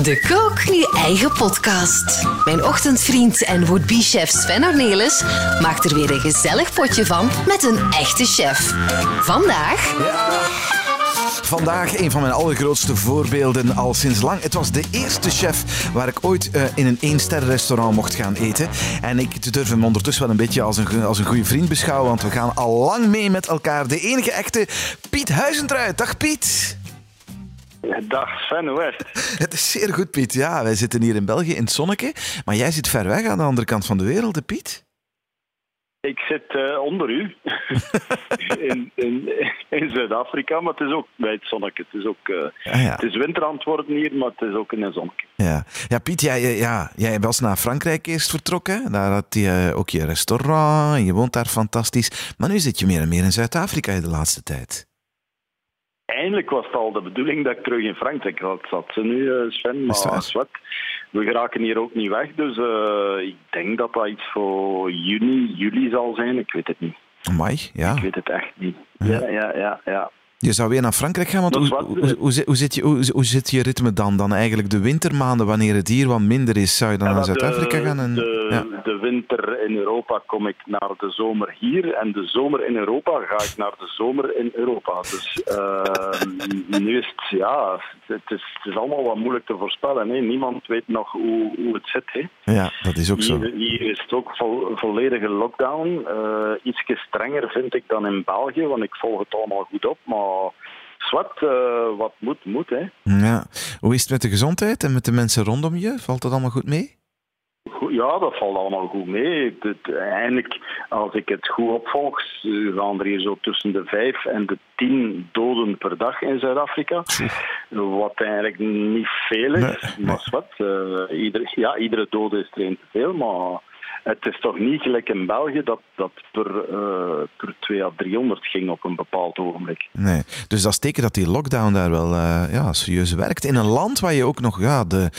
De Kook Nu Eigen Podcast. Mijn ochtendvriend en would-be-chef Sven Ornelis maakt er weer een gezellig potje van met een echte chef. Vandaag... Vandaag een van mijn allergrootste voorbeelden al sinds lang. Het was de eerste chef waar ik ooit uh, in een één-sterren-restaurant mocht gaan eten. En ik durf hem ondertussen wel een beetje als een, als een goede vriend beschouwen, want we gaan al lang mee met elkaar. De enige echte Piet Huizentruid. Dag Piet. Dag Sven, is het? Het is zeer goed, Piet. Ja, wij zitten hier in België in het zonneke, maar jij zit ver weg aan de andere kant van de wereld, Piet. Ik zit uh, onder u in, in, in Zuid-Afrika, maar het is ook bij het zonnetje. Het is, ook, uh, ah, ja. het is winter aan het worden hier, maar het is ook in een zonnetje. Ja, ja Piet, jij, ja, jij was naar Frankrijk eerst vertrokken. Daar had je ook je restaurant en je woont daar fantastisch. Maar nu zit je meer en meer in Zuid-Afrika de laatste tijd. Eindelijk was het al de bedoeling dat ik terug in Frankrijk had. zat ze nu, uh, Sven, maar wat. We geraken hier ook niet weg, dus uh, ik denk dat dat iets voor juni, juli zal zijn. Ik weet het niet. Amai, ja. Ik weet het echt niet. Ja, ja, ja, ja. Je zou weer naar Frankrijk gaan, want hoe, hoe, hoe, hoe, zit je, hoe, zit je ritme dan? Dan eigenlijk de wintermaanden, wanneer het hier wat minder is, zou je dan naar Zuid-Afrika gaan? En, de, ja. de, winter in Europa kom ik naar de zomer hier en de zomer in Europa ga ik naar de zomer in Europa. Dus uh, nu is het, ja, het is, het is allemaal wat moeilijk te voorspellen. Hè. Niemand weet nog hoe, hoe het zit. Hè. Ja, dat is ook zo. Hier, is het ook vo, volledige lockdown. Uh, ietsje strenger vind ik dan in België, want ik volg het allemaal goed op, maar zwart, uh, wat moet, moet. Hè. Ja. Hoe is het met de gezondheid en met de mensen rondom je? Valt dat allemaal goed mee? Ja, dat valt allemaal goed mee. Het, eindelijk, als ik het goed opvolg, gaan er hier zo tussen de vijf en de tien doden per dag in Zuid-Afrika. Wat eigenlijk niet veel is, maar wat. Uh, ieder, ja, iedere dode is er te veel, maar het is toch niet gelijk in België dat dat per, uh, per 2 à 300 ging op een bepaald ogenblik. Nee, dus dat is teken dat die lockdown daar wel uh, ja, serieus werkt. In een land waar je ook nog ja, de,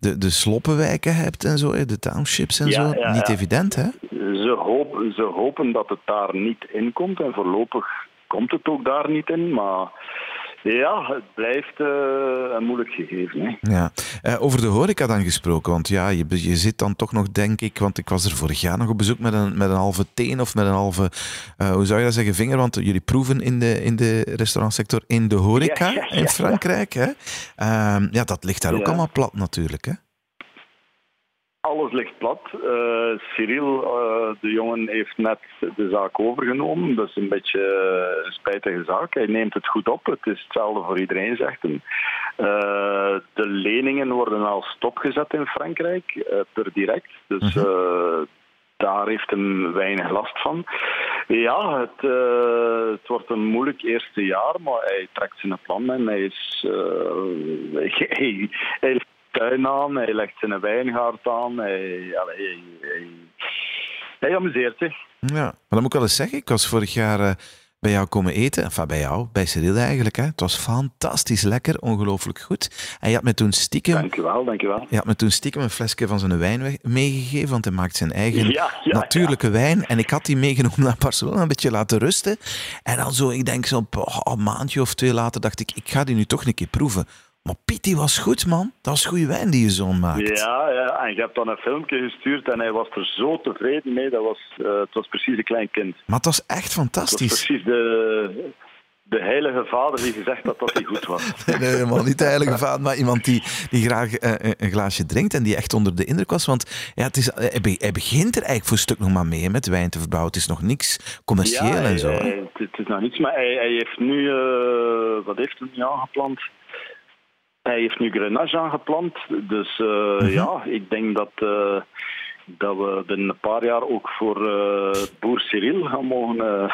de, de sloppenwijken hebt en zo, de townships en zo. niet evident, hè? Ze hopen, ze hopen dat het daar niet in komt en voorlopig komt het ook daar niet in, maar ja, het blijft uh, een moeilijk gegeven. Hè. Ja. Uh, over de horeca dan gesproken, want ja, je, je zit dan toch nog, denk ik, want ik was er vorig jaar nog op bezoek met een, met een halve teen of met een halve, uh, hoe zou je dat zeggen, vinger, want jullie proeven in de, in de restaurantsector in de horeca ja, ja, in Frankrijk. Hè? Ehm, ja, dat ligt daar ook allemaal plat natuurlijk. Hè? Alles ligt plat. Uh, Cyril, uh, de jongen, heeft net de zaak overgenomen. Dat is een beetje een spijtige zaak. Hij neemt het goed op. Het is hetzelfde voor iedereen, zegt hij. Uh, de leningen worden al stopgezet in Frankrijk, per direct. Dus mhm. daar heeft hij weinig last van. Ja, het, het, wordt een moeilijk eerste jaar, maar hij trekt zijn plan en hij is... hij, hij tuin aan, hij legt zijn wijngaard aan, hij, hij, hij, hij, amuseert zich. Ja, maar dan moet ik wel eens zeggen, ik was vorig jaar uh, bij jou komen eten, enfin bij jou, bij Cyril eigenlijk. Hè. Het was fantastisch lekker, ongelooflijk goed. En je had me toen stiekem... Dankjewel, dankjewel. Je had me toen stiekem een flesje van zijn wijn meegegeven, want hij maakt zijn eigen ja, ja, natuurlijke ja. wijn. En ik had die meegenomen naar Barcelona, een beetje laten rusten. En dan zo, ik denk zo'n oh, een maandje of twee later, dacht ik, ik ga die nu toch een keer proeven. Maar Piet, die was goed, man. Dat was goede wijn die je zoon maakt. Ja, ja, en je hebt dan een filmpje gestuurd en hij was er zo tevreden mee. Dat was, uh, het was precies een klein kind. Maar het was echt fantastisch. Het was precies de, de heilige vader die gezegd had dat hij goed was. nee, helemaal niet de heilige vader, maar iemand die, die graag uh, een glaasje drinkt en die echt onder de indruk was. Want ja, het is, hij begint er eigenlijk voor een stuk nog maar mee met wijn te verbouwen. Het is nog niks commercieel en zo. Hij, het is nog niets, maar hij, hij heeft nu, uh, wat heeft hij nu aangeplant? Hij heeft nu Grenache aangeplant. Dus uh, ja, ik denk dat, uh, dat we binnen een paar jaar ook voor uh, boer Cyril gaan mogen.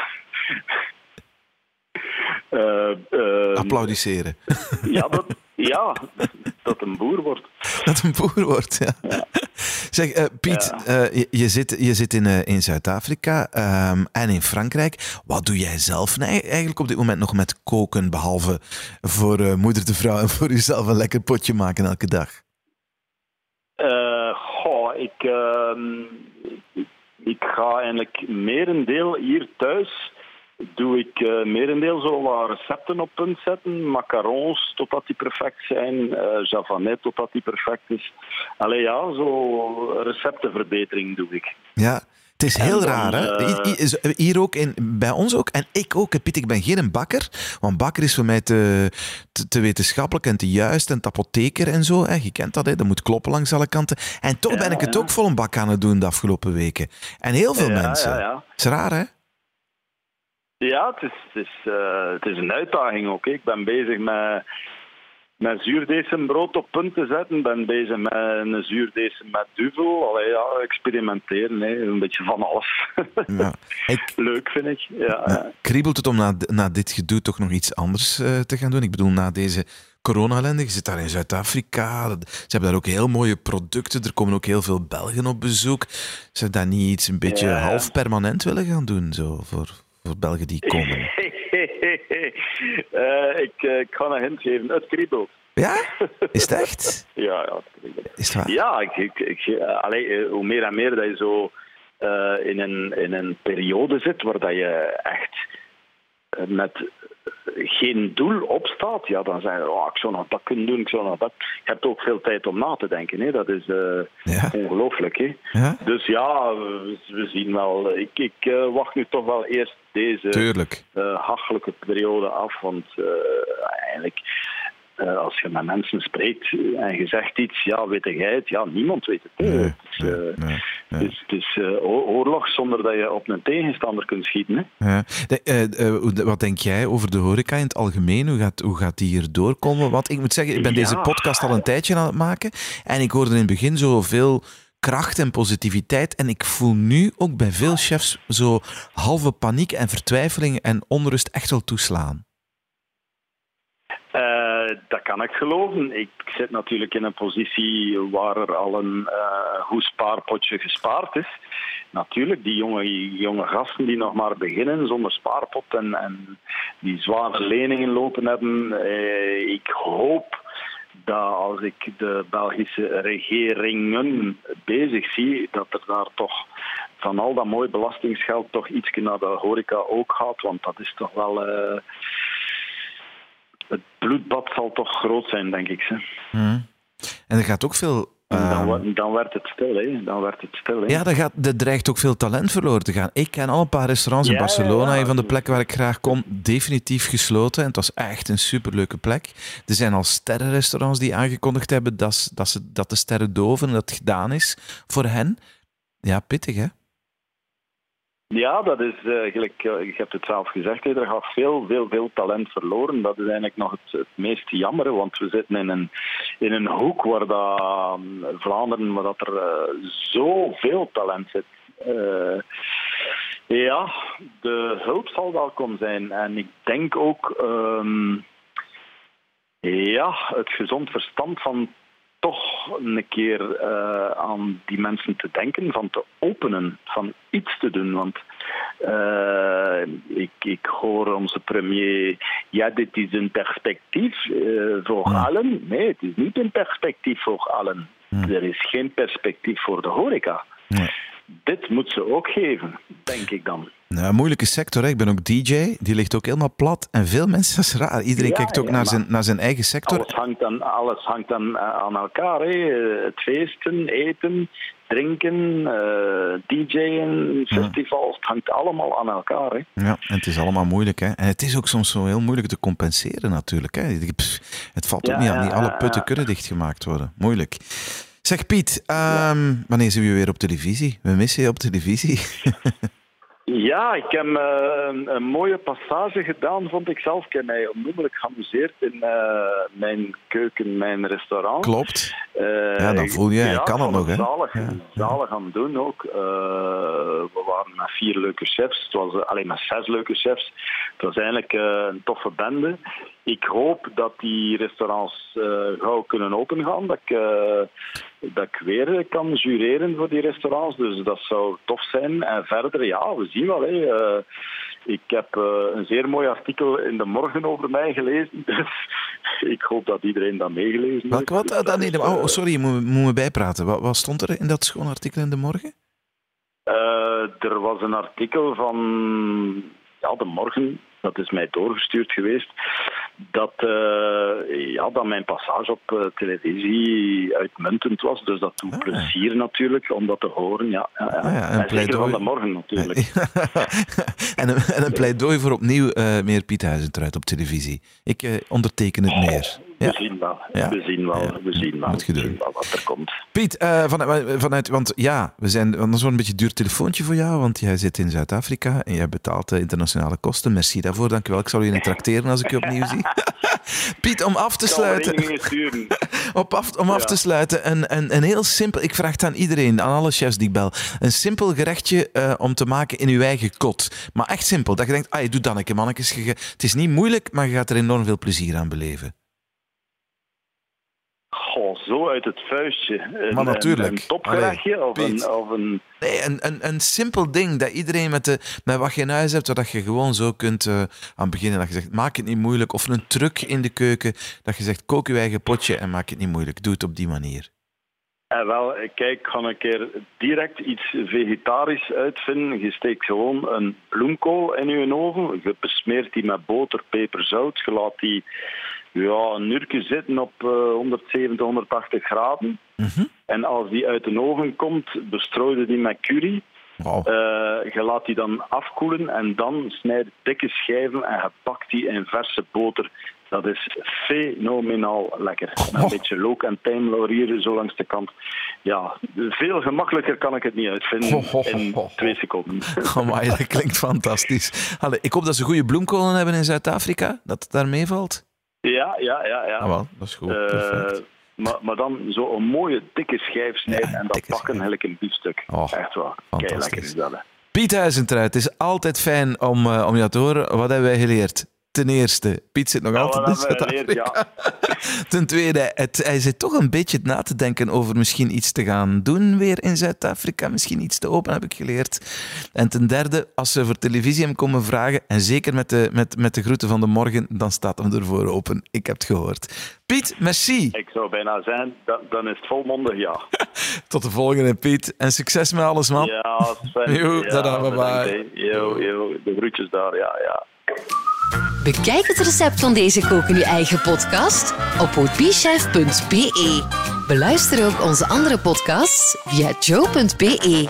Applaudisseren. Ja, dat, ja, dat een boer wordt. Dat een boer wordt, ja. ja. Zeg, uh, Piet, ja. uh, je, je, zit, je zit in, uh, in Zuid-Afrika um, en in Frankrijk. Wat doe jij zelf nee, eigenlijk op dit moment nog met koken, behalve voor moeder de vrouw en voor jezelf een lekker potje maken elke dag? goh, ik, ehm, ik, ik ga eigenlijk merendeel hier thuis doe ik uh, merendeel zo wat recepten op punt zetten. Macarons totdat die perfect zijn. Uh, javanet totdat die perfect is. Allee ja, zo receptenverbetering doe ik. Ja, het is heel raar, hè? Uh, Hier ook, in, bij ons ook, en ik ook. Piet, ik ben geen bakker, want bakker is voor mij te, te, te wetenschappelijk en te juist en te apotheker en zo. Hè? Je kent dat, hè? dat moet kloppen langs alle kanten. En toch ben ik het ook vol een bak aan het doen de afgelopen weken. En heel veel mensen. Het is raar, hè? Ja, het is, het is, uh, het is een uitdaging ook. Ik ben bezig met, met zuurdesembrood op punt te zetten. ben bezig met een zuurdesem met duvel. Allee, ja, experimenteren. Hè. Een beetje van alles. Ja, ik, Leuk, vind ik. Ja. Kriebelt het om na, na dit gedoe toch nog iets anders uh, te gaan doen? Ik bedoel, na deze corona-ellende, je zit daar in Zuid-Afrika. Ze hebben daar ook heel mooie producten. Er komen ook heel veel Belgen op bezoek. Ze daar niet iets een beetje half permanent willen gaan doen? Zo, voor, voor Belgen die komen? uh, ik, uh, ik ga een hint geven. Het kriebelt. Ja? Is het echt? ja, ja, het Is het waar? Ja, ik, ik, ik uh, allee, hoe meer en meer dat je zo in, een, in een periode zit waar dat je echt met geen doel opstaat, ja, dan je, oh, ik zou nog dat kunnen doen, ik zou nog dat. Je hebt ook veel tijd om na te denken, hè. dat is uh, ongelooflijk. Hè. Ja? Dus ja, we, zien wel. Ik, ik uh, wacht nu toch wel eerst deze uh, hachelijke periode af, want eigenlijk uh, als je met mensen spreekt en je zegt iets, ja, weet jij het? Ja, niemand weet het. Nee, uh, nee, nee, is uh, oorlog zonder dat je op een tegenstander kunt schieten. Hè. Ja. De, wat denk jij over de horeca in het algemeen? Hoe gaat, hoe gaat die hier doorkomen? Want ik moet zeggen, ik ben ja. deze podcast al een tijdje aan het maken en ik hoorde in het begin zoveel kracht en positiviteit. En ik voel nu ook bij veel chefs zo halve paniek en vertwijfeling en onrust echt wel toeslaan. Uh, dat kan ik geloven. Ik zit natuurlijk in een positie waar er al een uh, goed spaarpotje gespaard is. Natuurlijk, die jonge, jonge gasten die nog maar beginnen zonder spaarpot en, en die zware leningen lopen hebben. Uh, ik hoop dat als ik de Belgische regeringen bezig zie, dat er daar toch van al dat mooie belastingsgeld toch iets naar de horeca ook gaat. Want dat is toch wel het bloedbad zal toch groot zijn, denk ik. Hè. Hmm. En er gaat ook veel. Dan, ehm, dan, werd het stil, hè. Dan werd het stil, hè. Ja, dan gaat, er dreigt ook veel talent verloren te gaan. Ik ken al een paar restaurants in Barcelona, ja, een van de plekken waar ik graag kom, definitief gesloten. En het was echt een superleuke plek. Er zijn al sterrenrestaurants die aangekondigd hebben dat, dat, ze, dat de sterren doven en dat het gedaan is voor hen. Ja, pittig, hè? Ja, dat is eigenlijk, uh, je hebt het zelf gezegd, er gaat veel, veel, veel talent verloren. Dat is eigenlijk nog het, meest jammer, want we zitten in een, in een hoek waar dat, um, Vlaanderen, waar dat er zoveel talent zit. Ja, de hulp zal welkom zijn. En ik denk ook um, ja, het gezond verstand van toch een keer uh, aan die mensen te denken, van te openen, van iets te doen. Want uh, ik, ik hoor onze premier, ja, dit is een perspectief uh, voor ja. allen. Nee, het is niet een perspectief voor allen. Ja. Er is geen perspectief voor de horeca. Ja. Dit moet ze ook geven, denk ik dan. Nou, moeilijke sector. Hè. Ik ben ook DJ. Die ligt ook helemaal plat. En veel mensen, dat is raar. Iedereen ja, kijkt ook ja, naar, zijn, naar zijn eigen sector. Alles hangt aan, alles hangt aan, aan elkaar. Hè. Het feesten, eten, drinken, uh, DJ'en, festivals. Het hangt allemaal aan elkaar. Hè. Ja, en het is allemaal moeilijk. Hè. En het is ook soms zo heel moeilijk te compenseren natuurlijk. Hè. Het valt ook niet aan. Niet alle putten kunnen dichtgemaakt worden. Moeilijk. Zeg Piet, um, ja. wanneer zijn we weer op televisie? We missen je op televisie. Ja, ik heb uh, een, mooie passage gedaan, vond ik zelf. Ik heb mij onnoemelijk geamuseerd in uh, mijn keuken, mijn restaurant. Klopt. Uh, ja, dan voel je, ja, kan het nog, hè? Zalig, ja. zalig aan doen ook. we waren met vier leuke chefs. Het was alleen maar zes leuke chefs. Het was eigenlijk een toffe bende. Ik hoop dat die restaurants gauw kunnen opengaan. Dat ik dat ik weer kan jureren voor die restaurants. Dus dat zou tof zijn. En verder, ja, we zien wel. Hè. Ik heb uh, een zeer mooi artikel in de morgen over mij gelezen. Dus ik hoop dat iedereen dat meegelezen heeft. Wat? wat? Dat niet, oh, sorry, je moet, moet me bijpraten. Wat, wat, stond er in dat schoon artikel in de morgen? Uh, er was een artikel van ja, de morgen, dat is mij doorgestuurd geweest, dat, uh, ja, dat mijn passage op uh, televisie uitmuntend was. Dus dat doet ah. plezier natuurlijk om dat te horen. Ja, ja, ja. Ah, ja en, en zeker van de morgen natuurlijk. en, een, en een pleidooi voor opnieuw uh, meer Piet Huizentruid op televisie. Ik onderteken het meer. We zien wel. We zien wel. We zien wel. Wat er komt. Piet, vanuit, vanuit, want ja, we zijn, dat is wel een beetje een duur telefoontje voor jou, want jij zit in Zuid-Afrika en jij betaalt de internationale kosten. Merci daarvoor, dankjewel. Ik zal je tracteren als ik je opnieuw zie. Piet, om af te sluiten. Op af, om af te sluiten, een, een, een heel simpel. Ik vraag het aan iedereen, aan alle chefs die ik bel. Een simpel gerechtje uh, om te maken in uw eigen kot. Maar echt simpel. Dat je denkt, ah, je doet dan een keer, mannetjes. Het is niet moeilijk, maar je gaat er enorm veel plezier aan beleven. Goh, zo uit het vuistje. Een, maar natuurlijk. Een, of, een, of een... Nee, een, een, een simpel ding dat iedereen met, de, met wat je in huis hebt, dat je gewoon zo kunt uh, aan beginnen. Dat je zegt, maak het niet moeilijk. Of een truc in de keuken, dat je zegt, kook je eigen potje en maak het niet moeilijk. Doe het op die manier. En eh, wel, kijk, ik ga een keer direct iets vegetarisch uitvinden. Je steekt gewoon een bloemkool in je oven. Je besmeert die met boter, peper, zout. Je laat die ja, een uurtje zitten op uh, 170, 180 graden. Mhm. En als die uit de oven komt, bestrooide die met curry. Wow. Uh, je laat die dan afkoelen en dan snijd dikke schijven en je pakt die in verse boter. Dat is fenomenaal lekker. Met een beetje look en tijmlaurier zo langs de kant. Ja, veel gemakkelijker kan ik het niet uitvinden in twee seconden. Maar dat klinkt fantastisch. Allee, ik hoop dat ze goede bloemkolen hebben in Zuid-Afrika, dat het daar meevalt. Ja, ja, ja. ja. Ah, wel, dat is goed. Uh, maar, maar dan zo een mooie dikke schijf snijden en dat pakken eigenlijk een biefstuk. Oh, Echt wel. Kijk, lekker is dat. Hè. Piet Huizentruid, het is altijd fijn om, uh, om jou te horen. Wat hebben wij geleerd? Ten eerste, Piet zit nog altijd in Zuid-Afrika. Ten tweede, het, hij zit toch een beetje na te denken over misschien iets te gaan doen weer in Zuid-Afrika. Misschien iets te open, heb ik geleerd. En ten derde, als ze voor televisie hem komen vragen, en zeker met de, met, met de groeten van de morgen, dan staat hem ervoor open. Ik heb het gehoord. Piet, merci. Ik zou bijna zijn, dan, dan is het volmondig ja. Tot de volgende, Piet. En succes met alles, man. Ja, Sven. Jo, ja, tada, bye bye. Yo, yo, de groetjes daar, ja, ja. Bekijk het recept van deze koken in uw eigen podcast op hotbichef.be. Beluister ook onze andere podcasts via joe.be.